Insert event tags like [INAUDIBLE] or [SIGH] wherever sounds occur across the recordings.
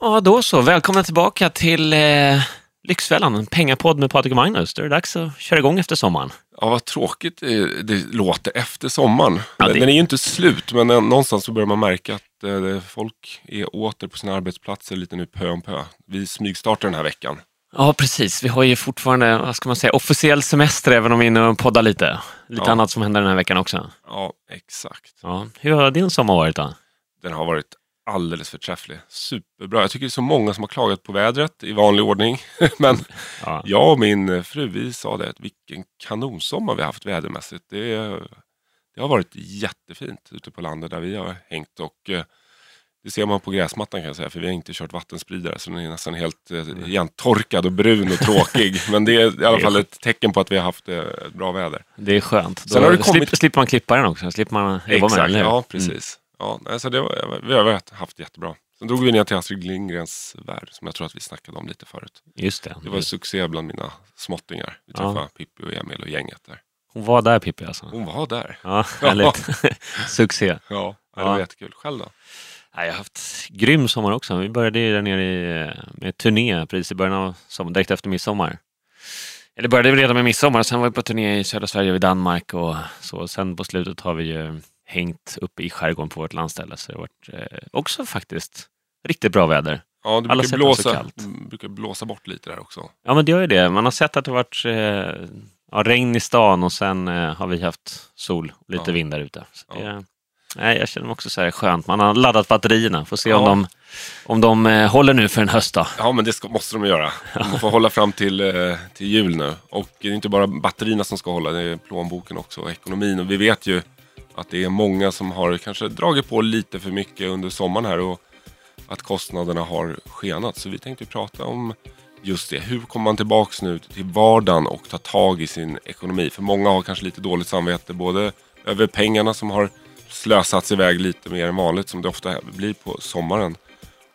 Ja, då så. Välkomna tillbaka till eh, Lyxfällan, en pengapodd med Patrik och Magnus. Då är det dags att köra igång efter sommaren. Ja, vad tråkigt det, det låter efter sommaren. Ja, det- Den är ju inte slut, men eh, någonstans så börjar man märka att eh, folk är åter på sina arbetsplatser lite nu pö om pö. Vi smygstartar den här veckan. Ja, precis. Vi har ju fortfarande, vad ska man säga, officiell semester även om vi är inne och poddar lite. Lite Ja. annat som händer den här veckan också. Ja, exakt. Ja. Hur har din sommar varit då? Den har varit alldeles förträfflig. Superbra. Jag tycker det är så många som har klagat på vädret i vanlig ordning. [LAUGHS] men Ja. jag och min fru, vi sa det, att vilken kanonsommar vi har haft vädermässigt. Det, det har varit jättefint ute på landet där vi har hängt. Och eh, det ser man på gräsmattan kan jag säga, för vi har inte kört vattenspridare. Så den är nästan helt eh, igentorkad och brun och tråkig. [LAUGHS] Men det är i alla fall ett tecken på att vi har haft eh, bra väder. Det är skönt. Då Sen har det kommit- slipper, slipper man klippa den också. Slipper man jobba med den, Exakt, ja precis. Ja, nej, så det var, vi har haft jättebra. Sen drog vi ner till Astrid Lindgrens värld som jag tror att vi snackade om lite förut. Just det. Det var en succé bland mina småttingar. Vi Ja. träffade Pippi och Emil och gänget där. Hon var där Pippi alltså. Hon var där. Ja, härligt. [LAUGHS] [LAUGHS] Succé. Ja, ja. det Ja. var jättekul. Själv då? Jag har haft grym sommar också. Vi började där nere i, med turné precis i början av sommaren, direkt efter midsommar. Eller började vi redan med midsommar, sen var vi på turné i södra Sverige och i Danmark och så. Sen på slutet har vi ju hängt uppe i skärgården på vårt landställe. Så det har varit eh, också faktiskt riktigt bra väder. Ja, det brukar blåsa, kallt. brukar blåsa bort lite där också. Ja, men det gör ju det. Man har sett att det har varit eh, ja, regn i stan och sen eh, har vi haft sol och lite Ja. vind där ute. Ja. nej, jag känner mig också så här skönt. Man har laddat batterierna. Får se om de, om de eh, håller nu för en höst. Då. Ja, men det ska, måste de göra. [LAUGHS] De får hålla fram till, eh, till jul nu. Och det är inte bara batterierna som ska hålla, det är plånboken också och ekonomin. Och vi vet ju att det är många som har kanske dragit på lite för mycket under sommaren här och att kostnaderna har skenat. Så vi tänkte prata om just det. Hur kommer man tillbaks nu till vardagen och ta tag i sin ekonomi? För många har kanske lite dåligt samvete både över pengarna som har slösats iväg lite mer än vanligt som det ofta blir på sommaren.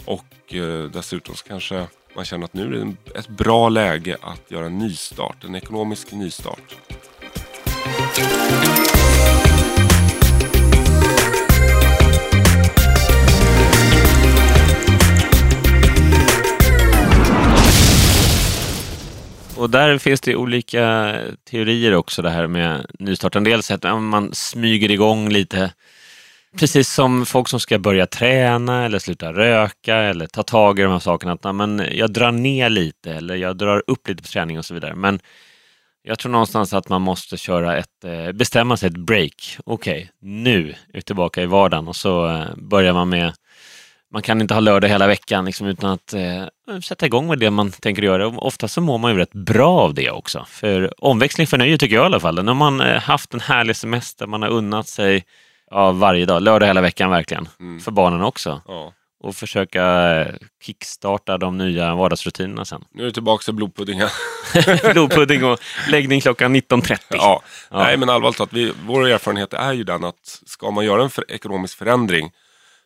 Och eh, dessutom så kanske man känner att nu är det ett bra läge att göra en nystart, en ekonomisk nystart. Och där finns det olika teorier också det här med nystart. En del säger att man smyger igång lite. Precis som folk som ska börja träna eller sluta röka eller ta tag i de här sakerna. Att, men jag drar ner lite eller jag drar upp lite på träning och så vidare. Men jag tror någonstans att man måste köra ett, eh, bestämma sig ett break. Okej, nu är vi tillbaka i vardagen och så eh, börjar man med man kan inte ha lördag hela veckan liksom, utan att eh, sätta igång med det man tänker göra. Och ofta så mår man ju rätt bra av det också. För omväxling förnöjer tycker jag i alla fall. När man eh, haft en härlig semester, man har unnat sig ja, varje dag, lördag hela veckan verkligen. Mm. För barnen också. Ja. Och försöka eh, kickstarta de nya vardagsrutinerna sen. Nu är det tillbaka till blodpuddingen. [LAUGHS] Blodpudding och läggning klockan 19.30. Ja. Ja. Nej men allvarligt talat, vi, vår erfarenhet är ju den att ska man göra en för, ekonomisk förändring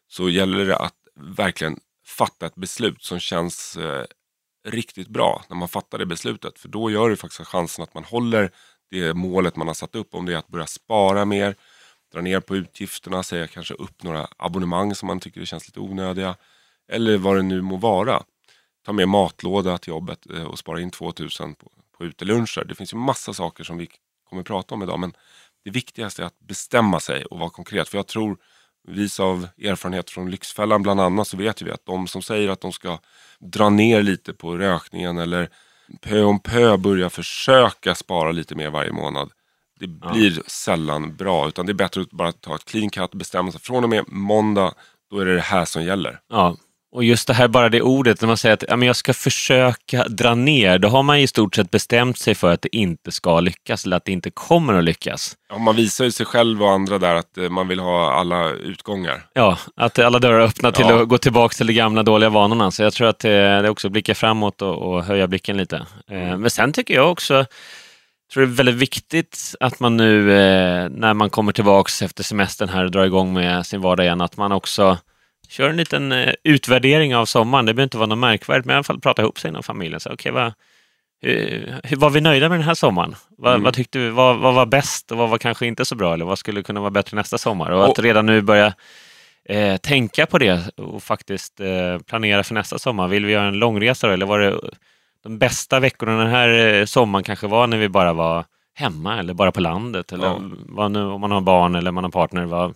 så gäller det att verkligen fatta ett beslut som känns eh, riktigt bra när man fattar det beslutet. För då gör det faktiskt chansen att man håller det målet man har satt upp. Om det är att börja spara mer, dra ner på utgifterna, säga kanske upp några abonnemang som man tycker känns lite onödiga. Eller vad det nu må vara. Ta med matlåda till jobbet eh, och spara in 2000 på, på uteluncher. Det finns ju massa saker som vi kommer prata om idag. Men det viktigaste är att bestämma sig och vara konkret. För jag tror, vis av erfarenhet från Lyxfällan bland annat, så vet vi att de som säger att de ska dra ner lite på rökningen eller pö om pö börja försöka spara lite mer varje månad. Det Ja. blir sällan bra. Utan det är bättre att bara ta ett clean cut och bestämma sig. Från och med måndag, då är det det här som gäller. Ja, och just det här bara det ordet, när man säger att ja, men jag ska försöka dra ner, då har man i stort sett bestämt sig för att det inte ska lyckas eller att det inte kommer att lyckas. Ja, man visar ju sig själv och andra där att eh, man vill ha alla utgångar. Ja, att alla dörrar är öppna till Ja. att gå tillbaka till de gamla dåliga vanorna. Så jag tror att det, det också blickar framåt och, och höja blicken lite. Eh, men sen tycker jag också, tror det är väldigt viktigt att man nu eh, när man kommer tillbaks efter semestern här och drar igång med sin vardag igen, att man också kör en liten eh, utvärdering av sommaren. Det behöver inte vara något märkvärdigt, men i alla fall prata ihop sig inom familjen. Så, okay, vad, hur, hur var vi nöjda med den här sommaren? Vad, Mm. vad tyckte vi, vad, vad var bäst och vad var kanske inte så bra? Eller vad skulle kunna vara bättre nästa sommar? Och att Och- redan nu börja eh, tänka på det och faktiskt eh, planera för nästa sommar. Vill vi göra en långresa då, eller var det de bästa veckorna den här eh, sommaren kanske var när vi bara var hemma eller bara på landet eller Ja. vad nu, om man har barn eller man har partner. Vad,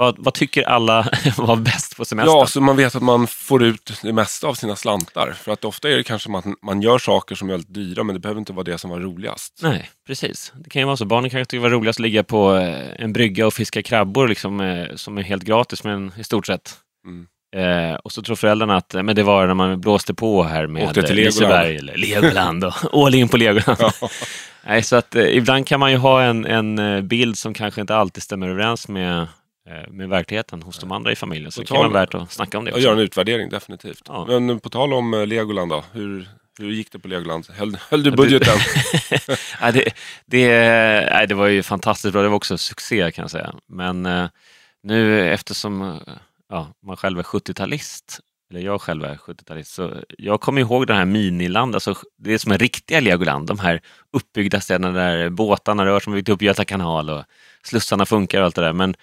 vad, vad tycker alla [LAUGHS] var bäst på semestern? Ja, så man vet att man får ut det mesta av sina slantar. För att ofta är det kanske att man gör saker som är väldigt dyra, men det behöver inte vara det som var roligast. Nej, precis. Det kan ju vara så. Barnen kanske tycker det var roligast att ligga på eh, en brygga och fiska krabbor liksom, eh, som är helt gratis, men i stort sett. Mm. Eh, och så tror föräldrarna att eh, men det var när man blåste på här med till. Liseberg eller Legoland och [LAUGHS] all in på Legoland. Ja. [LAUGHS] Nej, så att eh, ibland kan man ju ha en, en bild som kanske inte alltid stämmer överens med, med verkligheten hos de andra i familjen. Så På det kan vara värt att snacka om det också. gör en utvärdering, definitivt. Ja. Men på tal om eh, Legoland då, hur, hur gick det på Legoland? Höll, höll du budgeten? [LAUGHS] nej, det, det, nej, det var ju fantastiskt bra. Det var också succé kan jag säga. Men eh, nu eftersom eh, ja, man själv är 70-talist, eller jag själv är 70-talist, så jag kommer ihåg den här miniland, alltså det är som en riktiga Legoland, de här uppbyggda städerna där båtarna rör som byggt upp Göta kanal och slussarna funkar och allt det där. Men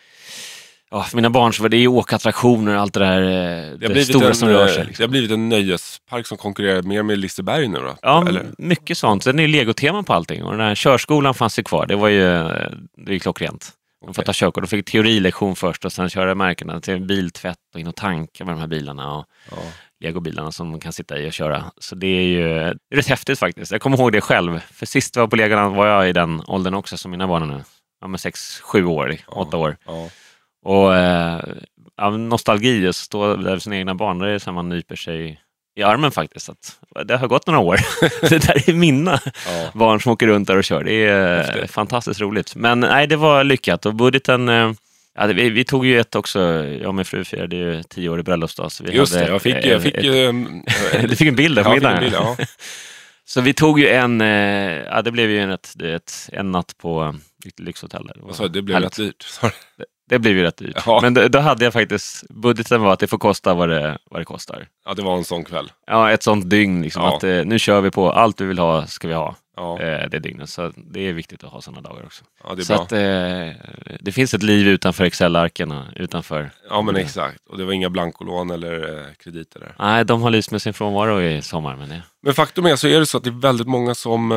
ja, för mina barn så var det ju åkattraktioner och allt det där, eh, Det det, stora en, som rör eh, sig. det Liksom. har blivit en nöjespark som konkurrerar mer med Liseberg nu då? Ja, Eller? mycket sånt. Sen är det legotema på allting och den här körskolan fanns ju kvar. Det var ju, det är ju klockrent. De får ta körkort. De fick teorilektion först och sen köra märkena till biltvätt och in och tanka med de här bilarna och Ja. legobilarna som man kan sitta i och köra. Så det är ju det är rätt häftigt faktiskt. Jag kommer ihåg det själv. För sist jag var på Legoland var jag i den åldern också som mina barn är nu. Ja, men sex, sju år, Ja. åtta år. Ja. Och eh, nostalgi, att stå där med sina egna barn, det är så man nyper sig i armen faktiskt. Att det har gått några år. [LAUGHS] det där är mina Ja. barn som åker runt där och kör. Det är eh, Häftigt. fantastiskt roligt. Men nej, det var lyckat och budgeten eh, Ja, vi, vi tog ju ett också, jag och min fru firade ju tio år i bröllopsdag. Så vi Just hade det, jag fick, ett- jag fick ju... [LAUGHS] eh, du fick en bild där på middagen. bild, ja. [LAUGHS] Så vi tog ju en, eh, ja det blev ju en, ett, ett, en natt på ett lyxhotell. Vad sa du? det blev rätt dyrt. Det blev ju rätt dyrt. Ja. Men då, då hade jag faktiskt, budgeten var att det får kosta vad det, vad det kostar. Ja, det var en sån kväll. Ja, ett sånt dygn liksom. Ja. Att, eh, nu kör vi på, allt vi vill ha ska vi ha Ja, eh, det dygnet. Så det är viktigt att ha sådana dagar också. ja det är Så bra. att eh, det finns ett liv utanför Excel-arken, utanför. Ja, men exakt. Och det var inga blankolån eller eh, krediter där. Nej, de har lyst med sin frånvaro i sommar. Men det... Men faktum är så är det så att det är väldigt många som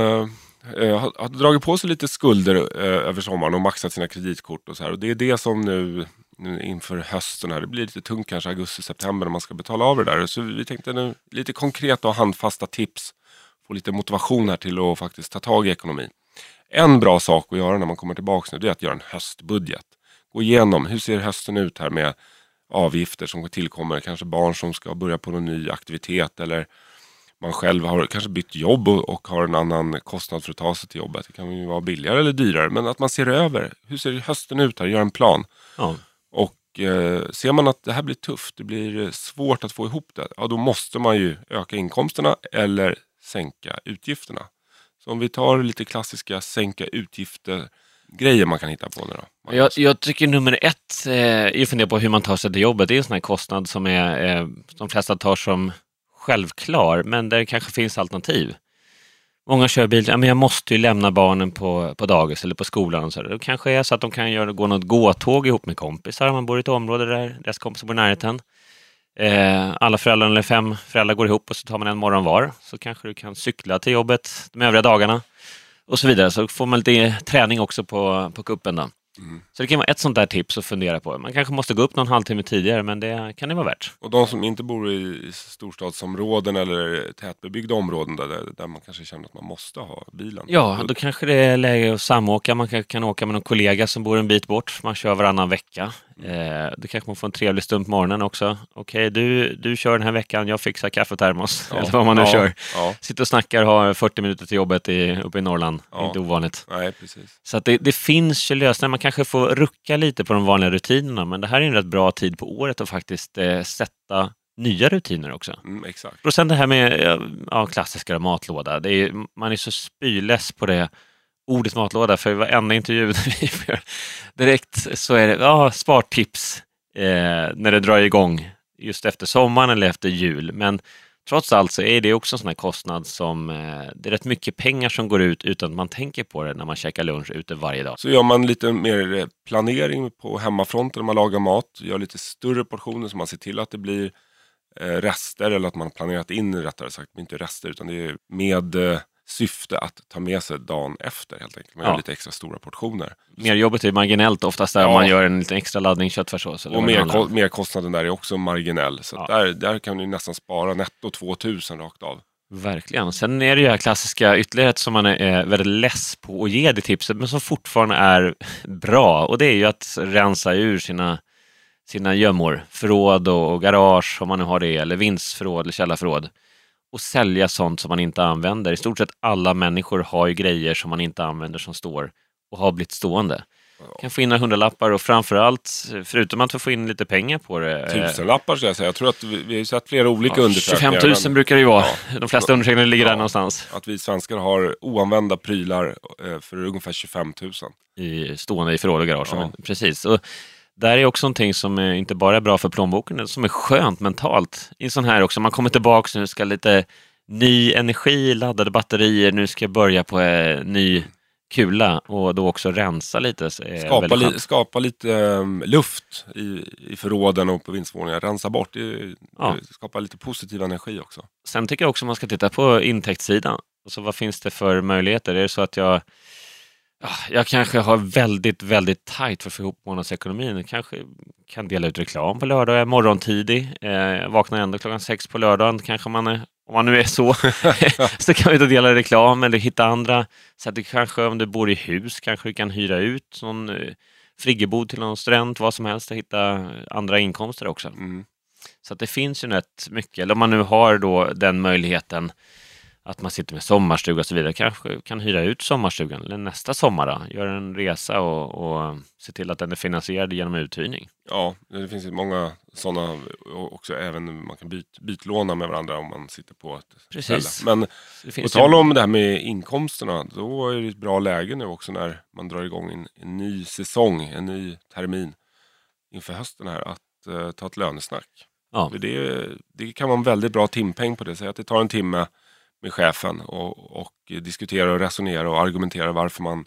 eh, har, har dragit på sig lite skulder eh, över sommaren och maxat sina kreditkort och så här. Och det är det som nu, nu inför hösten här, det blir lite tungt kanske augusti-september när man ska betala av det där. Så vi tänkte nu lite konkreta och handfasta tips, få lite motivation här till att faktiskt ta tag i ekonomin. En bra sak att göra när man kommer tillbaka nu, det är att göra en höstbudget. Gå igenom, hur ser hösten ut här med avgifter som tillkommer, kanske barn som ska börja på någon ny aktivitet eller man själv har kanske bytt jobb och, och har en annan kostnad för att ta sig till jobbet. Det kan ju vara billigare eller dyrare, men att man ser över. Hur ser hösten ut här? Gör en plan. Ja. Och eh, ser man att det här blir tufft, det blir svårt att få ihop det, ja då måste man ju öka inkomsterna eller sänka utgifterna. Så om vi tar lite klassiska sänka utgifter grejer man kan hitta på nu då. Jag, jag tycker nummer ett eh, är att fundera på hur man tar sig till jobbet. Det är en sån här kostnad som är, eh, de flesta tar som självklar, men där det kanske finns alternativ. Många kör bil, ja, men jag måste ju lämna barnen på, på dagis eller på skolan. Och så. Det kanske är så att de kan göra, gå något gåtåg ihop med kompisar. om Man bor i ett område där deras kompisar bor i närheten. Eh, alla föräldrar, eller fem föräldrar går ihop och så tar man en morgon var. Så kanske du kan cykla till jobbet de övriga dagarna. Och så vidare. Så får man lite träning också på, på kuppen. Då. Mm. Så det kan vara ett sånt där tips att fundera på. Man kanske måste gå upp någon halvtimme tidigare, men det kan det vara värt. Och de som inte bor i storstadsområden eller tätbebyggda områden där, där man kanske känner att man måste ha bilen. Ja, då kanske det är läge att samåka. Man kanske kan åka med någon kollega som bor en bit bort. Man kör varannan vecka. Eh, då kanske man får en trevlig stund på morgonen också. Okej, du, du kör den här veckan, jag fixar kaffetermos. Ja. Eller vad man nu ja, kör. Ja, Sitter och snackar, har 40 minuter till jobbet i, uppe i Norrland. Ja. Inte ovanligt. nej precis. Så det, det finns ju lösningar. Man kanske får rucka lite på de vanliga rutinerna, men det här är en rätt bra tid på året att faktiskt eh, sätta nya rutiner också. Mm, exakt. Och sen det här med ja, klassiska matlåda. Är, man är så spyless på det ordet matlåda, för varenda intervju [LAUGHS] vi får direkt så är det ja, spartips eh, när det drar igång just efter sommaren eller efter jul. Men trots allt så är det också en sån här kostnad som eh, det är rätt mycket pengar som går ut utan att man tänker på det när man käkar lunch ute varje dag. Så gör man lite mer eh, planering på hemmafronten när man lagar mat, gör lite större portioner så man ser till att det blir eh, rester eller att man har planerat in rättare sagt, inte rester utan det är med eh, syfte att ta med sig dagen efter helt enkelt. Man gör Ja. lite extra stora portioner. Merjobbet är marginellt oftast där Ja. man gör en liten extra laddning köttfärssås. Och mer, merkostnaden där är också marginell. Så Ja. där, där kan du nästan spara netto 2000 rakt av. Verkligen. Sen är det ju här klassiska ytterligare ett som man är väldigt less på att ge det tipset, men som fortfarande är [LAUGHS] bra. Och det är ju att rensa ur sina, sina gömmor, förråd och, och garage om man nu har det, eller vindsförråd eller källarförråd. Och sälja sånt som man inte använder. I stort sett alla människor har ju grejer som man inte använder som står och har blivit stående. Kan få in några hundralappar och framförallt, förutom att få in lite pengar på det. eh, Tusenlappar ska jag säga. Jag tror att vi, vi har sett flera olika ja, undersökningar. 25 000 men brukar det ju vara. Ja. De flesta undersökningar ligger där Ja. någonstans. Att vi svenskar har oanvända prylar eh, för ungefär 25 000. i, stående i förråd och garage. Ja. Precis. Och där är också någonting som inte bara är bra för plånboken, utan som är skönt mentalt. I en sån här också, man kommer tillbaka nu, ska lite ny energi, laddade batterier, nu ska jag börja på eh, ny kula och då också rensa lite. Skapa, li, skapa lite um, luft i, i förråden och på vindsvåningar. Rensa bort. Det, Ja. det skapar lite positiv energi också. Sen tycker jag också man ska titta på intäktssidan. Alltså, vad finns det för möjligheter? Är det så att jag ja, jag kanske har väldigt, väldigt tajt för att få ihop månadsekonomin. Jag kanske kan dela ut reklam på lördag, jag är morgontidig, eh, vaknar ändå klockan sex på lördagen. Kanske man är, om man nu är så, [LAUGHS] så kan vi inte dela reklam eller hitta andra. Så att det kanske, om du bor i hus, kanske du kan hyra ut någon eh, friggebod till någon student, vad som helst, och hitta andra inkomster också. Mm. Så att det finns ju rätt mycket, eller om man nu har då den möjligheten att man sitter med sommarstuga och så vidare, kanske kan hyra ut sommarstugan eller nästa sommar då, göra en resa och, och se till att den är finansierad genom uthyrning. Ja, det finns ju många sådana också även man kan byt, bytlåna med varandra om man sitter på ett Precis. ställe. Men på tal om det här med inkomsterna, då är det ett bra läge nu också när man drar igång en, en ny säsong, en ny termin inför hösten här, att eh, ta ett lönesnack. ja, det, det kan vara en väldigt bra timpeng på det. Säg att det tar en timme med chefen och, och diskutera och resonera och argumentera varför man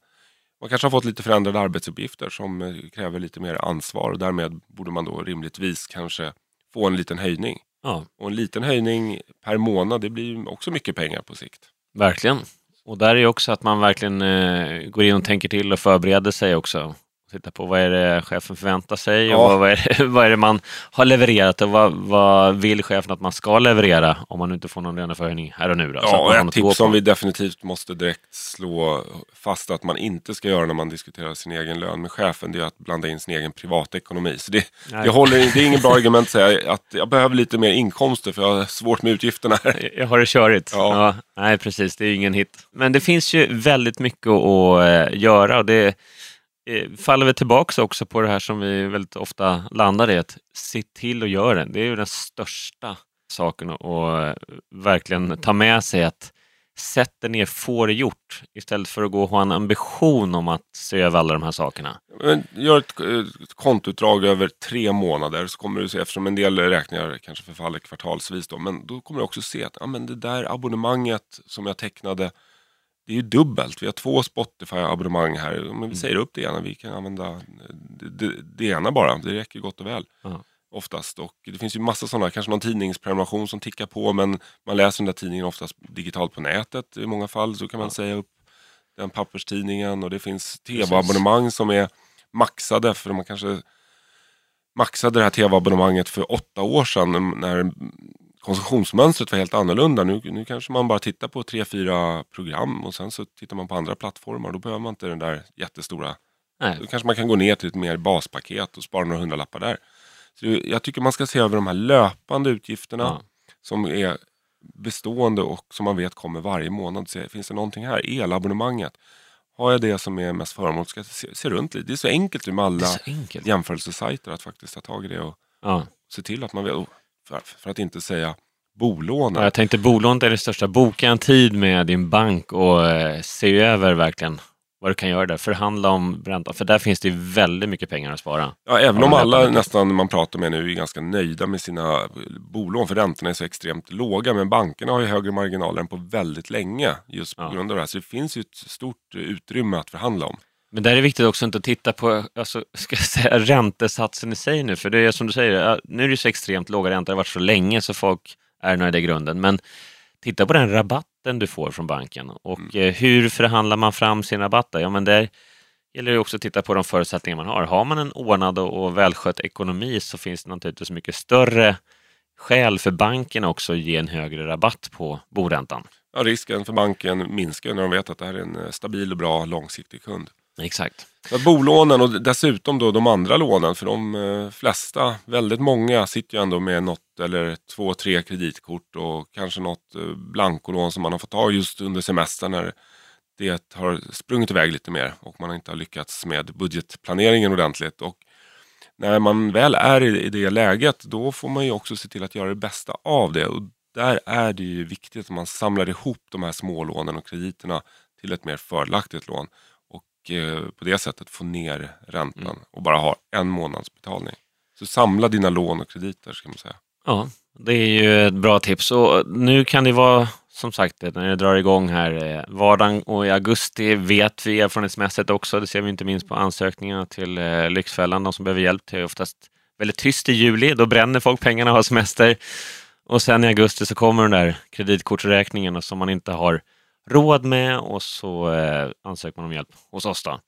man kanske har fått lite förändrade arbetsuppgifter som eh, kräver lite mer ansvar och därmed borde man då rimligtvis kanske få en liten höjning. ja, Och en liten höjning per månad, det blir också mycket pengar på sikt. verkligen. Och där är också att man verkligen eh, går in och tänker till och förbereder sig också. Titta på vad är det chefen förväntar sig Ja. och vad är, det, [LAUGHS] vad är det man har levererat och vad, vad vill chefen att man ska leverera om man inte får någon löneförhöjning här och nu. Då, Ja, ett tips som vi definitivt måste direkt slå fast att man inte ska göra när man diskuterar sin egen lön med chefen, det är att blanda in sin egen privatekonomi. Så det, det, håller, det är ingen bra argument att säga att jag behöver lite mer inkomster för jag har svårt med utgifterna. Jag har det körigt. Ja. nej, precis. Det är ingen hit. Men det finns ju väldigt mycket att eh, göra och det Eh, faller vi tillbaka också på det här som vi väldigt ofta landar i, att se till att göra det. Det är ju den största saken att eh, verkligen ta med sig att sätt dig ner, få det gjort istället för att gå och ha en ambition om att se över alla de här sakerna. Men gör ett, ett kontoutdrag över tre månader så kommer du se, eftersom en del räkningar kanske förfaller kvartalsvis då, men då kommer du också se att ja, men det där abonnemanget som jag tecknade, det är ju dubbelt. Vi har två Spotify-abonnemang här, men Mm. vi säger upp det ena, vi kan använda det, det, det ena bara, det räcker gott och väl. Ja. Oftast. Och det finns ju massa sådana, kanske någon tidningsprenumeration som tickar på men man läser den där tidningen oftast digitalt på nätet i många fall. Så kan man Ja. säga upp den papperstidningen och det finns tv-abonnemang som är maxade för man kanske maxade det här tv-abonnemanget för åtta år sedan när konsumtionsmönstret var helt annorlunda. Nu, nu kanske man bara tittar på tre, fyra program och sen så tittar man på andra plattformar. Då behöver man inte den där jättestora Nej, då kanske man kan gå ner till ett mer baspaket och spara några hundralappar där. Så jag tycker man ska se över de här löpande utgifterna Ja. som är bestående och som man vet kommer varje månad. Se, finns det någonting här? Elabonnemanget. Har jag det som är mest förmånligt ska jag se, se runt lite. Det är så enkelt med alla jämförelsesajter att faktiskt ta tag i det och Ja. se till att man vet. För, för att inte säga bolånen. Ja, jag tänkte bolånet är det största. Boka en tid med din bank och eh, se över verkligen vad du kan göra där. Förhandla om räntan, för där finns det väldigt mycket pengar att spara. Ja, även om alla nästan man pratar med nu är ganska nöjda med sina bolån för räntorna är så extremt låga. Men bankerna har ju högre marginaler än på väldigt länge just på Ja. grund av det här. Så det finns ju ett stort utrymme att förhandla om. Men där är det viktigt också inte att titta på alltså, ska jag säga, räntesatsen i sig nu, för det är som du säger, nu är det så extremt låga räntor, det har varit så länge så folk är nöjda i grunden. Men titta på den rabatten du får från banken och eh, hur förhandlar man fram sin rabatt? Ja, men där gäller det också att titta på de förutsättningar man har. Har man en ordnad och och välskött ekonomi så finns det naturligtvis mycket större skäl för banken också att ge en högre rabatt på boräntan. Ja, risken för banken minskar när de vet att det här är en eh, stabil och bra långsiktig kund. Exakt. Bolånen och dessutom då de andra lånen, för de eh, flesta, väldigt många sitter ju ändå med något eller två, tre kreditkort och kanske något eh, blankolån som man har fått ta just under semestern när det har sprungit iväg lite mer och man inte har lyckats med budgetplaneringen ordentligt. Och när man väl är i det läget då får man ju också se till att göra det bästa av det. Och där är det ju viktigt att man samlar ihop de här smålånen och krediterna till ett mer fördelaktigt lån på det sättet få ner räntan Mm. och bara ha en månads betalning. Så samla dina lån och krediter ska man säga. Ja, det är ju ett bra tips. Och nu kan det vara, som sagt, när det drar igång här, eh, vardagen och i augusti vet vi erfarenhetsmässigt också, det ser vi inte minst på ansökningarna till eh, Lyxfällan, de som behöver hjälp, det är oftast väldigt tyst i juli, då bränner folk pengarna och har semester. Och sen i augusti så kommer den där kreditkortsräkningen som man inte har råd med och så eh, ansöker man om hjälp hos oss. Mm.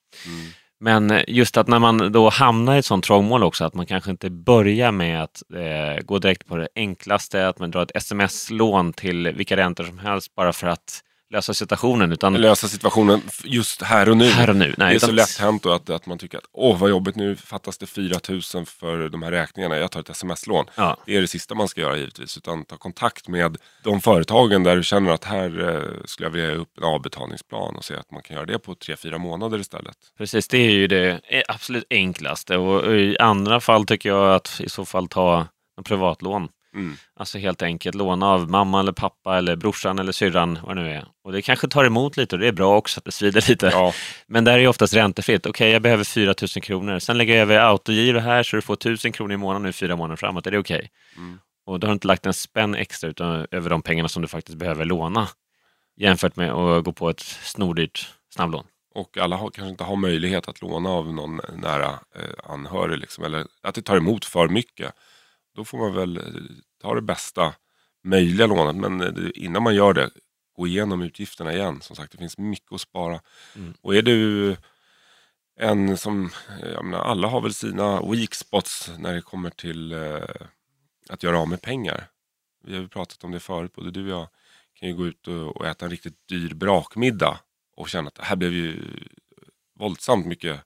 Men eh, just att när man då hamnar i ett sånt trångmål också, att man kanske inte börjar med att eh, gå direkt på det enklaste, att man drar ett sms-lån till vilka räntor som helst bara för att lösa situationen, utan Lösa situationen just här och nu. här och nu. det Nej, är så utan- lätt hänt då att, att man tycker att åh vad jobbigt nu fattas det 4 000 för de här räkningarna. Jag tar ett sms-lån. Ja, Det är det sista man ska göra givetvis. Utan ta kontakt med de företagen där du känner att här eh, skulle jag vilja ge upp en avbetalningsplan och se att man kan göra det på 3-4 månader istället. precis. Det är ju det eh, absolut enklaste och i andra fall tycker jag att i så fall ta en privatlån. Mm. Alltså helt enkelt låna av mamma eller pappa eller brorsan eller syrran, vad det nu är. Och det kanske tar emot lite och det är bra också att det svider lite. Ja, [LAUGHS] Men där är ju oftast räntefritt. Okej, jag behöver 4 000 kronor. Sen lägger jag över autogiro här så du får 1000 kronor i månaden nu fyra månader framåt. Är det okej? Mm. Och du har inte lagt en spänn extra utan över de pengarna som du faktiskt behöver låna. Jämfört med att gå på ett snordyrt snabblån. och alla har, kanske inte har möjlighet att låna av någon nära eh, anhörig. Liksom, eller att det tar emot för mycket. Då får man väl eh, ta det bästa möjliga lånet. Men eh, innan man gör det, gå igenom utgifterna igen. Som sagt, det finns mycket att spara. Mm. Och är du en som, eh, jag menar, alla har väl sina weak spots när det kommer till eh, att göra av med pengar. Vi har ju pratat om det förut, både du och jag kan ju gå ut och, och äta en riktigt dyr brakmiddag och känna att det här blev ju våldsamt mycket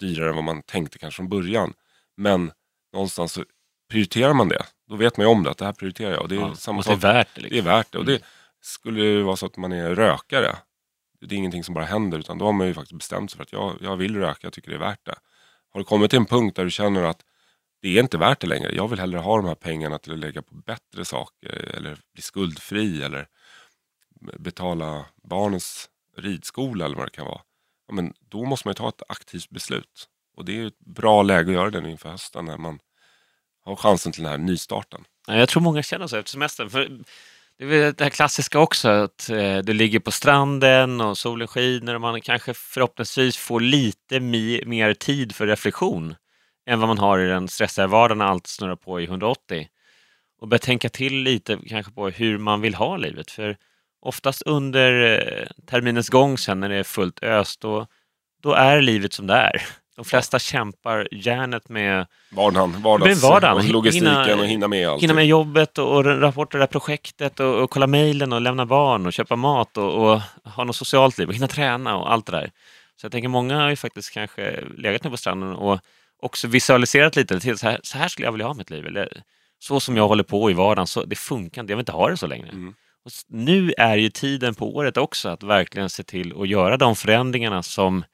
dyrare än vad man tänkte kanske från början. Men någonstans så prioriterar man det. Då vet man ju om det, att det här prioriterar jag. Och det är Ja, samma och det är sak. värt det. Det är Liksom. värt det. Och det skulle det vara så att man är rökare. Det är ingenting som bara händer utan då har man ju faktiskt bestämt sig för att jag, jag vill röka, jag tycker det är värt det. Har du kommit till en punkt där du känner att det är inte värt det längre. Jag vill hellre ha de här pengarna till att lägga på bättre saker eller bli skuldfri eller betala barnens ridskola eller vad det kan vara. Ja, men då måste man ju ta ett aktivt beslut. Och det är ju ett bra läge att göra det inför hösten när man har chansen till den här nystarten. Jag tror många känner så efter semestern. För det är väl det här klassiska också, att eh, du ligger på stranden och solen skiner och man kanske förhoppningsvis får lite mer tid för reflektion än vad man har i den stressiga vardagen när allt snurrar på i 180. Och börja tänka till lite kanske på hur man vill ha livet. För oftast under eh, terminens gång sen när det är fullt ös, då, då är livet som det är. De flesta kämpar järnet med Vardagen, vardags, blir vardagen. och logistiken Hinna- och hinna med allt. hinna med jobbet och, och rapportera det här projektet och, och kolla mejlen och lämna barn och köpa mat och, och ha något socialt liv och hinna träna och allt det där. Så jag tänker många har ju faktiskt kanske legat nu på stranden och också visualiserat lite till så här, så här skulle jag vilja ha mitt liv. Eller så som jag håller på i vardagen, så det funkar inte, jag vill inte ha det så längre. Mm. Och nu är ju tiden på året också att verkligen se till att göra de förändringarna som,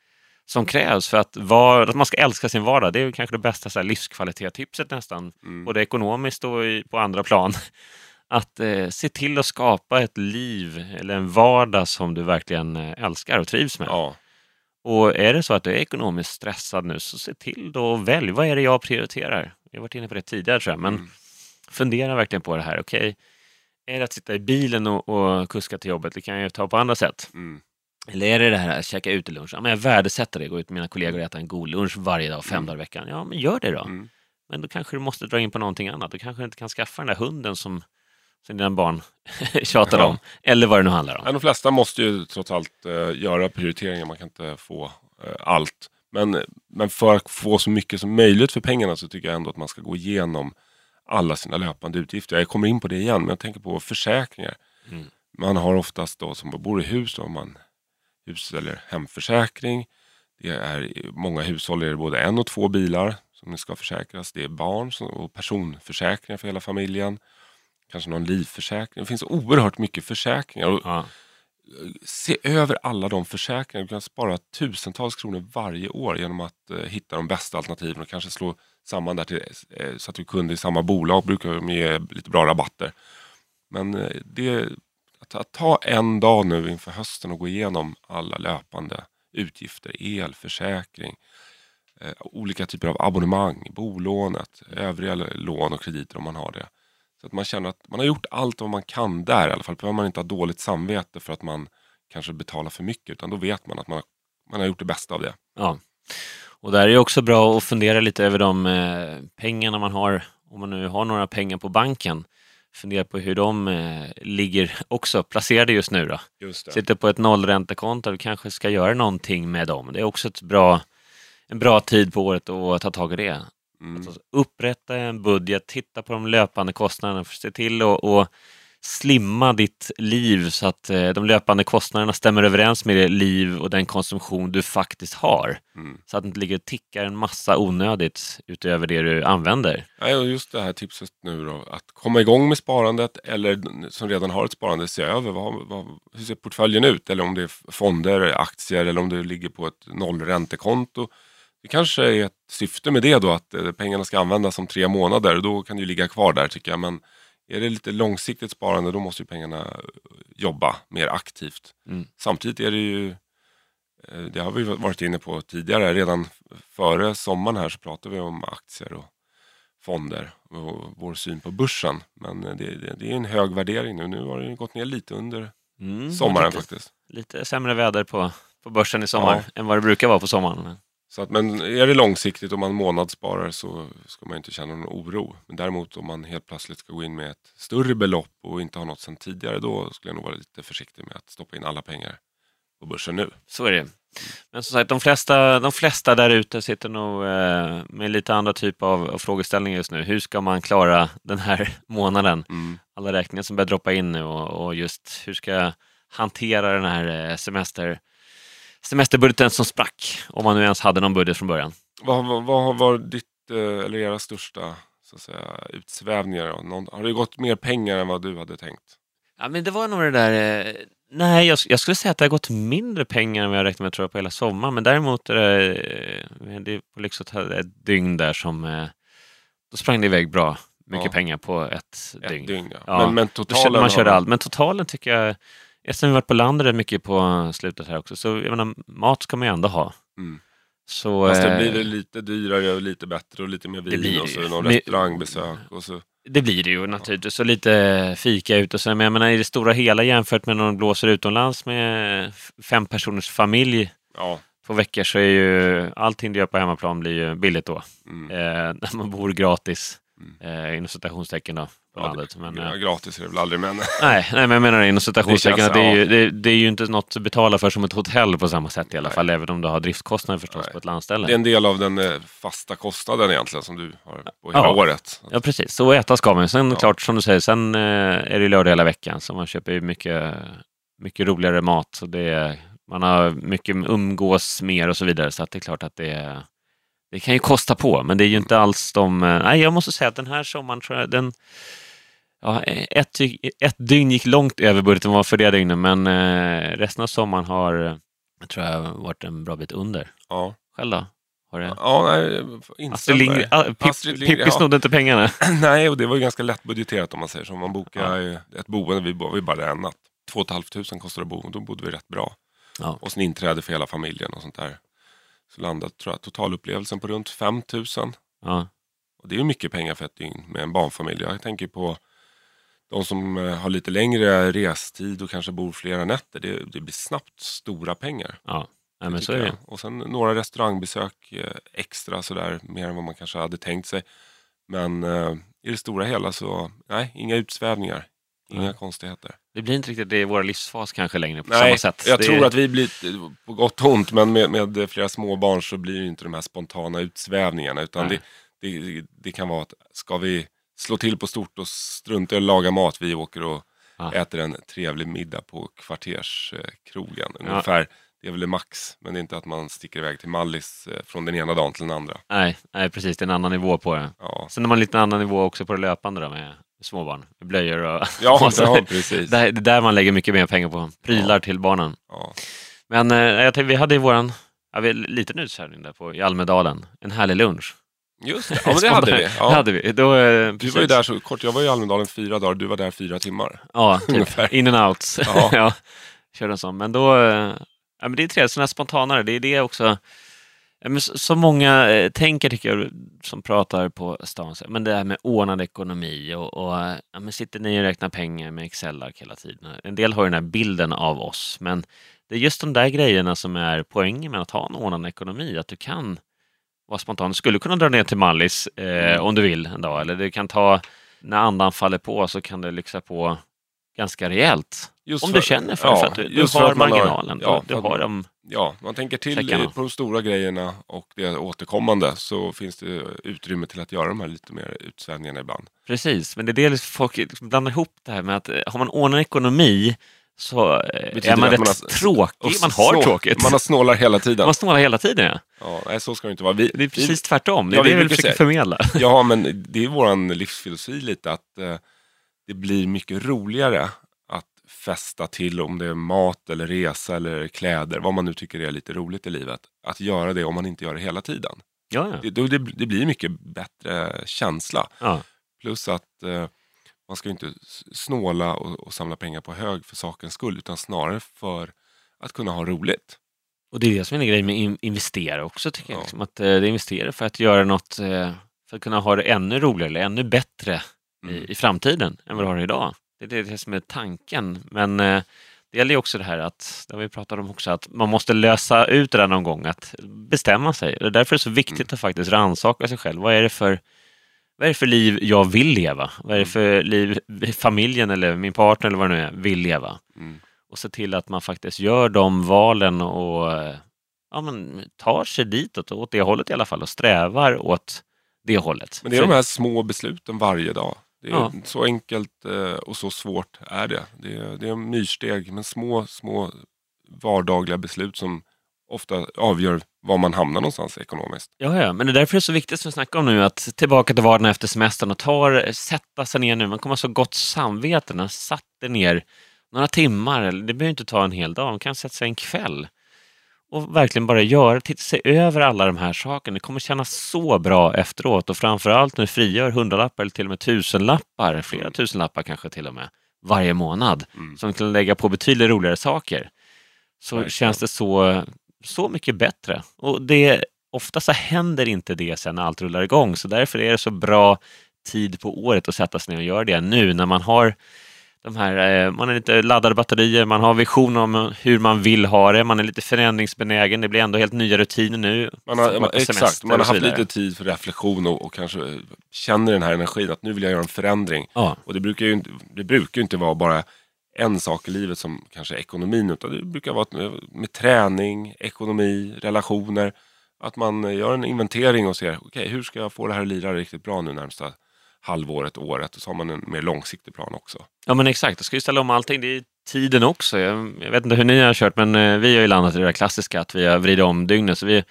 som krävs för att, var, att man ska älska sin vardag. Det är kanske det bästa så här, livskvalitetstipset nästan Mm. både ekonomiskt och i, på andra plan. [LAUGHS] Att eh, se till att skapa ett liv eller en vardag som du verkligen eh, älskar och trivs med. Ja. Och är det så att du är ekonomiskt stressad nu så se till då och välj. Vad är det jag prioriterar? Jag har varit inne på det tidigare tror jag, men Mm. fundera verkligen på det här. Okej, är det att sitta i bilen och, och kuska till jobbet? Det kan jag ju ta på andra sätt. Mm. Eller är det det här att käka ute lunch? Ja, men jag värdesätter det, gå ut med mina kollegor och äta en god lunch varje dag, fem Mm. dagar i veckan. Ja, men gör det då. Mm. Men då kanske du måste dra in på någonting annat. Då kanske du inte kan skaffa den där hunden som, som dina barn [LAUGHS] tjatar Ja. om. Eller vad det nu handlar om. Ja, de flesta måste ju trots allt eh, göra prioriteringar. Man kan inte få eh, allt. Men, men för att få så mycket som möjligt för pengarna så tycker jag ändå att man ska gå igenom alla sina löpande utgifter. Jag kommer in på det igen, men jag tänker på försäkringar. Mm. Man har oftast då som bor i hus, då man hus eller hemförsäkring. Det är många hushåll är det både en och två bilar som ska försäkras. Det är barn och personförsäkringar för hela familjen. Kanske någon livförsäkring. Det finns oerhört mycket försäkringar. Ja. se över alla de försäkringar. Du kan spara tusentals kronor varje år genom att eh, hitta de bästa alternativen och kanske slå samman där till, eh, så att du är kund i samma bolag. brukar de ge lite bra rabatter. Men eh, det, att, att ta en dag nu inför hösten och gå igenom alla löpande utgifter, el, försäkring, eh, olika typer av abonnemang, bolånet, övriga lån och krediter om man har det. Så att man känner att man har gjort allt vad man kan där i alla fall. Behöver man inte ha dåligt samvete för att man kanske betalar för mycket. Utan då vet man att man har, man har gjort det bästa av det. Ja. Och där är det också bra att fundera lite över de eh, pengarna man har, om man nu har några pengar på banken. Fundera på hur de eh, ligger också placerade just nu då. Just Sitter på ett nollräntekonto, du kanske ska göra någonting med dem. Det är också ett bra, en bra tid på året att ta tag i det. Mm. Alltså, upprätta en budget, titta på de löpande kostnaderna, se till att att slimma ditt liv så att eh, de löpande kostnaderna stämmer överens med det liv och den konsumtion du faktiskt har. Mm. Så att det inte ligger och tickar en massa onödigt utöver det du använder. Och just det här tipset nu då. Att komma igång med sparandet eller som redan har ett sparande, se över vad, vad, hur ser portföljen ut? Eller om det är fonder, aktier eller om det ligger på ett nollräntekonto. Det kanske är ett syfte med det då att eh, pengarna ska användas om tre månader. Då kan det ju ligga kvar där tycker jag. Men är det lite långsiktigt sparande då måste ju pengarna eh, jobba mer aktivt. Mm. Samtidigt är det ju, eh, det har vi varit inne på tidigare, redan före sommaren här så pratade vi om aktier och fonder och vår syn på börsen. Men eh, det, det, det är en hög värdering nu. Nu har det gått ner lite under Mm, sommaren lite, faktiskt. lite sämre väder på, på börsen i sommar Ja. än vad det brukar vara på sommaren. Så att, men är det långsiktigt och man månadssparar så ska man inte känna någon oro. Men däremot om man helt plötsligt ska gå in med ett större belopp och inte har något sedan tidigare då skulle jag nog vara lite försiktig med att stoppa in alla pengar på börsen nu. Så är det. Men som sagt, de flesta, de flesta där ute sitter nog eh, med lite andra typ av, av frågeställningar just nu. Hur ska man klara den här [LAUGHS] månaden? Mm. Alla räkningar som börjar droppa in nu och, och just hur ska jag hantera den här eh, semester, semesterbudgeten som sprack? Om man nu ens hade någon budget från början. Vad, vad, vad varit ditt, eh, eller era största så att säga, utsvävningar? då? Någon, har det gått mer pengar än vad du hade tänkt? Ja, men det var nog det där... Eh, nej, jag, jag skulle säga att det har gått mindre pengar än vad jag räknade med tror jag, på hela sommaren. Men däremot eh, det är på Lyxhotell ett dygn där som... Eh, då sprang det iväg bra mycket Ja. pengar på ett, Ett dygn. dygn, ja. Ja. Men, men totalen man körde allt. Men totalen tycker jag... Eftersom vi varit på landet rätt mycket på slutet här också, så jag menar, mat ska man ju ändå ha. Mm. Så, Fast det eh, blir det lite dyrare och lite bättre och lite mer Det vin och det så ju. någon Men- restaurangbesök. Och så. Det blir det ju naturligtvis. Så lite fika ut och så. Men jag menar i det stora hela jämfört med när de blåser utomlands med fem personers familj Ja, på veckor så är ju allting du gör på hemmaplan blir ju billigt då. mm. Eh, [LAUGHS] när man bor gratis. Mm. Eh, inom citationstecken då. På ja, landet. Men, det, eh, ja, gratis är det väl aldrig men [LAUGHS] nej, nej, men jag menar inom citationstecken Det att det, är ju, ja. det, det är ju inte något du betalar för som ett hotell på samma sätt i alla Nej. fall. Även om du har driftkostnader förstås Nej. på ett landställe. det är en del av den eh, fasta kostnaden egentligen som du har på hela Ja. året. Ja, precis. Så äta ska man. Sen Ja. klart, som du säger, sen eh, är det lördag hela veckan. Så man köper ju mycket, mycket roligare mat. Så det är, man har mycket umgås mer och så vidare. Så att det är klart att det, det kan ju kosta på. Men det är ju inte alls de... eh, Nej, jag måste säga att den här sommaren tror jag... Den, ja, ett, ty- ett dygn gick långt över budgeten var för det dygnet. Men eh, resten av sommaren har, eh, jag tror jag, varit en bra bit under. Ja, Själv då? Har det... ja nej, Astrid Pip, Astrid Lindgren, Pippi ja. snodde inte pengarna. [CLEARS THROAT] Nej, och det var ju ganska lätt budgeterat om man säger så. Man bokar Ja. ett boende, vi, vi bara en natt. 2 500 kostade att bo och då bodde vi rätt bra. Ja. Och sen inträde för hela familjen och sånt där. Så landade tror jag, totalupplevelsen på runt 5 000. Ja. Och det är ju mycket pengar för ett dygn med en barnfamilj. Jag tänker på de som eh, har lite längre restid och kanske bor flera nätter. Det, det blir snabbt stora pengar. ja. Nej, men så är det. Och sen några restaurangbesök eh, extra sådär, mer än vad man kanske hade tänkt sig. Men eh, i det stora hela så, nej, inga utsvävningar. Inga Nej. konstigheter. Det blir inte riktigt det i vår livsfas kanske längre på Nej, samma sätt. jag det, tror att vi blir, på gott och ont, men med, med flera småbarn så blir det inte de här spontana utsvävningarna. Utan det, det, det kan vara att, ska vi slå till på stort och strunta i att laga mat, vi åker och Ja. äter en trevlig middag på kvarterskrogen. Ja. Ungefär, det är väl det max, men det är inte att man sticker iväg till Mallis eh, från den ena dagen till den andra. Nej, nej, precis. Det är en annan nivå på det. Ja, Sen har man lite annan nivå också på det löpande då med småbarn. Blöjor och... [LAUGHS] ja, [LAUGHS] och ja precis. det, är- det är där man lägger mycket mer pengar på. Prylar Ja. till barnen. Ja. Men eh, jag tänkte, vi hade i våran... Ja, vi liten utkörning där på, i Almedalen. En härlig lunch. Just det, ja, men det hade vi. [LAUGHS] Det Ja. hade vi. Då, eh, Du precis. var ju där så kort, jag var i Almedalen fyra dagar, du var där fyra timmar. Ja, typ. In and out. Ja. ja. Körde en sån. Men då... eh, Ja, men det är trevligt, sådana här spontanare. Det är det också... Men så, många tänker, tycker jag, som pratar på stan. Men det här med ordnad ekonomi och, och ja, men sitter ni och räknar pengar med Excel-ark hela tiden? En del har ju den här bilden av oss, men det är just de där grejerna som är poängen med att ha en ordnad ekonomi. Att du kan vara spontan. Du skulle kunna dra ner till Mallis eh, Mm. om du vill en dag. Eller du kan ta, när andan faller på så kan du lyxa på ganska rejält. Just Om för- du känner för, ja, för att du, du har marginalen. ja, du, du har dem. Ja, man tänker till Säckarna. på de stora grejerna och det återkommande så finns det utrymme till att göra de här lite mer utsvävningarna ibland. Precis, men det är det liksom folk liksom blandar ihop det här med att eh, har man ordnad ekonomi så eh, Betyder är man rätt man har- tråkig. Man har snå- tråkigt. Man har snålar hela tiden. Man snålar hela tiden. Ja. Ja, nej, så ska det inte vara. Vi, Det är precis tvärtom. Det är Ja, vi det vi brukar försöker säga- förmedla. vi, ja, men det är vår livsfilosofi lite att eh, det blir mycket roligare att festa till om det är mat eller resa eller kläder, vad man nu tycker är lite roligt i livet. Att göra det om man inte gör det hela tiden. Ja, ja. Det, det, det blir mycket bättre känsla. ja. Plus att eh, man ska inte snåla och, och samla pengar på hög för sakens skull utan snarare för att kunna ha roligt. Och det är det som är en grej med in- investera också, tycker jag. Ja. Liksom, att eh, det investerar för att göra något, eh, för att kunna ha det ännu roligare eller ännu bättre Mm. i, i framtiden än vad du har idag. Det är det som är tanken. Men eh, det gäller ju också det här att, det har vi pratat om också, att man måste lösa ut det där någon gång, att bestämma sig. Därför är det så viktigt Mm. att faktiskt rannsaka sig själv. Vad är det för vad är det för liv jag vill leva? Vad är det Mm. för liv familjen eller min partner eller vad det nu är vill leva? Mm. och se till att man faktiskt gör de valen och eh, ja, men, tar sig ditåt, åt det hållet i alla fall och strävar åt det hållet. Men det är de här små besluten varje dag. Det är Ja. Så enkelt eh, och så svårt är det. Det är, det är myrsteg, men små, små vardagliga beslut som ofta avgör var man hamnar någonstans ekonomiskt. Ja, ja, men det är därför det är så viktigt som vi snackar om nu, att tillbaka till vardagen efter semestern och tar, sätta sig ner nu. Man kommer ha så gott samvete när man satt er ner några timmar, det behöver inte ta en hel dag, man kan sätta sig en kväll och verkligen bara göra, titta sig över alla de här sakerna. Det kommer kännas så bra efteråt och framförallt när du frigör hundralappar eller till och med tusenlappar, flera Mm. tusenlappar kanske till och med, varje månad Mm. som kan lägga på betydligt roligare saker så Verkligen. känns det så, så mycket bättre. Och det, ofta så händer inte det sen när allt rullar igång, så därför är det så bra tid på året att sätta sig ner och göra det nu när man har de här, eh, man är lite laddade batterier, man har vision om hur man vill ha det, man är lite förändringsbenägen, det blir ändå helt nya rutiner nu. Man har, man, exakt, man har haft lite tid för reflektion och, och kanske känner den här energin att nu vill jag göra en förändring. Ja, Och det brukar ju inte, det brukar ju inte vara bara en sak i livet som kanske är ekonomin utan det brukar vara med, med träning, ekonomi, relationer. Att man gör en inventering och ser okej hur ska jag få det här att lira riktigt bra nu närmsta halvåret, året och så har man en mer långsiktig plan också. Ja men exakt, jag ska ju ställa om allting. Det är tiden också. Jag, jag vet inte hur ni har kört men eh, vi har ju landat i det där klassiska att vi har vridit om dygnet. Så vi,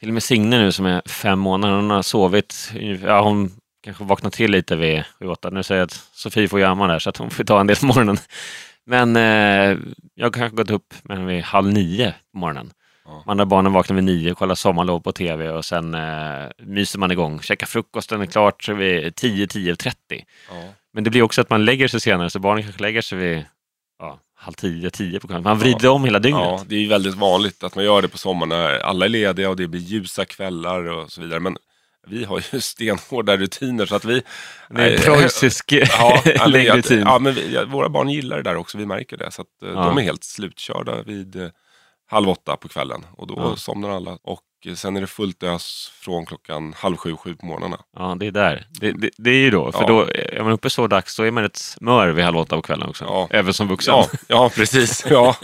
till och med Signe nu som är fem månader, hon har sovit, ja hon kanske vaknar till lite vid, sju, åtta. Nu säger jag att Sofie får ju amma där så att hon får ta en del på morgonen. Men eh, jag har kanske gått upp men vid halv nio på morgonen. Ja. De andra barnen vaknar vid nio, kollar sommarlov på tv och sen eh, myser man igång. Käkar frukosten är klart så vid 10, 10.30. Ja. Men det blir också att man lägger sig senare, så barnen kanske lägger sig vid ja, halv tio, tio på kvällen. Man vrider om hela dygnet. Ja, det är väldigt vanligt att man gör det på sommaren när alla är lediga och det blir ljusa kvällar och så vidare. Men vi har ju [LAUGHS] stenhårda rutiner så att vi... Det är en preussisk [LAUGHS] ja, [LAUGHS] ja, läggrutin. ja, men vi, ja, våra barn gillar det där också, vi märker det. Så att, eh, Ja. de är helt slutkörda vid eh, halv åtta på kvällen och då Ja. somnar alla. Och sen är det fullt ös från klockan halv sju, sju på morgnarna. Ja, det är där. Det, det, det är ju då, för Ja. då är man uppe så dags, då är man ett smör vid halv åtta på kvällen också. Ja. Även som vuxen. Ja, ja precis. [LAUGHS] Ja.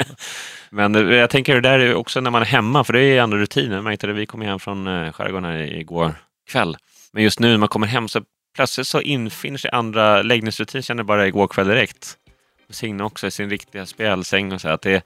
Men eh, jag tänker det där är också när man är hemma, för det är andra rutiner. Jag märkte det, vi kom hem från eh, skärgården här igår kväll. Men just nu när man kommer hem så plötsligt så infinner sig andra läggningsrutiner, känner jag bara igår kväll direkt. Signe också i sin riktiga spjälsäng och så. Att det,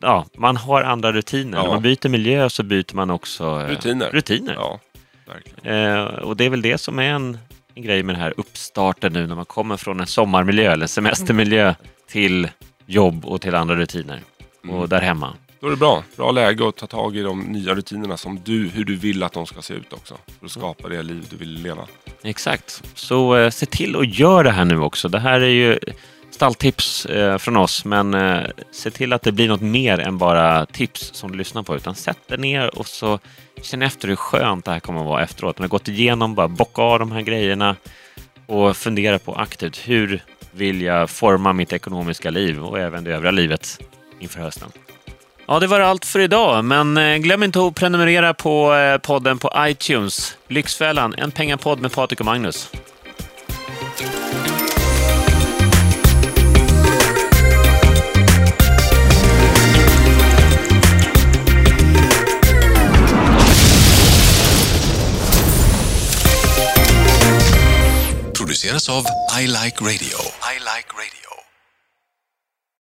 ja, man har andra rutiner. Ja. När man byter miljö så byter man också eh, Rutiner. rutiner. ja, verkligen. Eh, och det är väl det som är en, en grej med den här uppstarten nu när man kommer från en sommarmiljö eller semestermiljö till jobb och till andra rutiner. Mm. Och där hemma. Då är det bra. Bra läge att ta tag i de nya rutinerna som du, hur du vill att de ska se ut också. För att skapa det liv du vill leva. Exakt. Så eh, se till att göra det här nu också. Det här är ju stalltips eh, från oss, men eh, se till att det blir något mer än bara tips som du lyssnar på. Utan sätt dig ner och så känn efter hur skönt det här kommer att vara efteråt. När du har gått igenom, bara bocka av de här grejerna och fundera på aktivt hur vill jag forma mitt ekonomiska liv och även det övriga livet inför hösten. Ja, det var allt för idag, men eh, glöm inte att prenumerera på eh, podden på iTunes. Lyxfällan, en pengapodd med Patrik och Magnus. is of I Like Radio.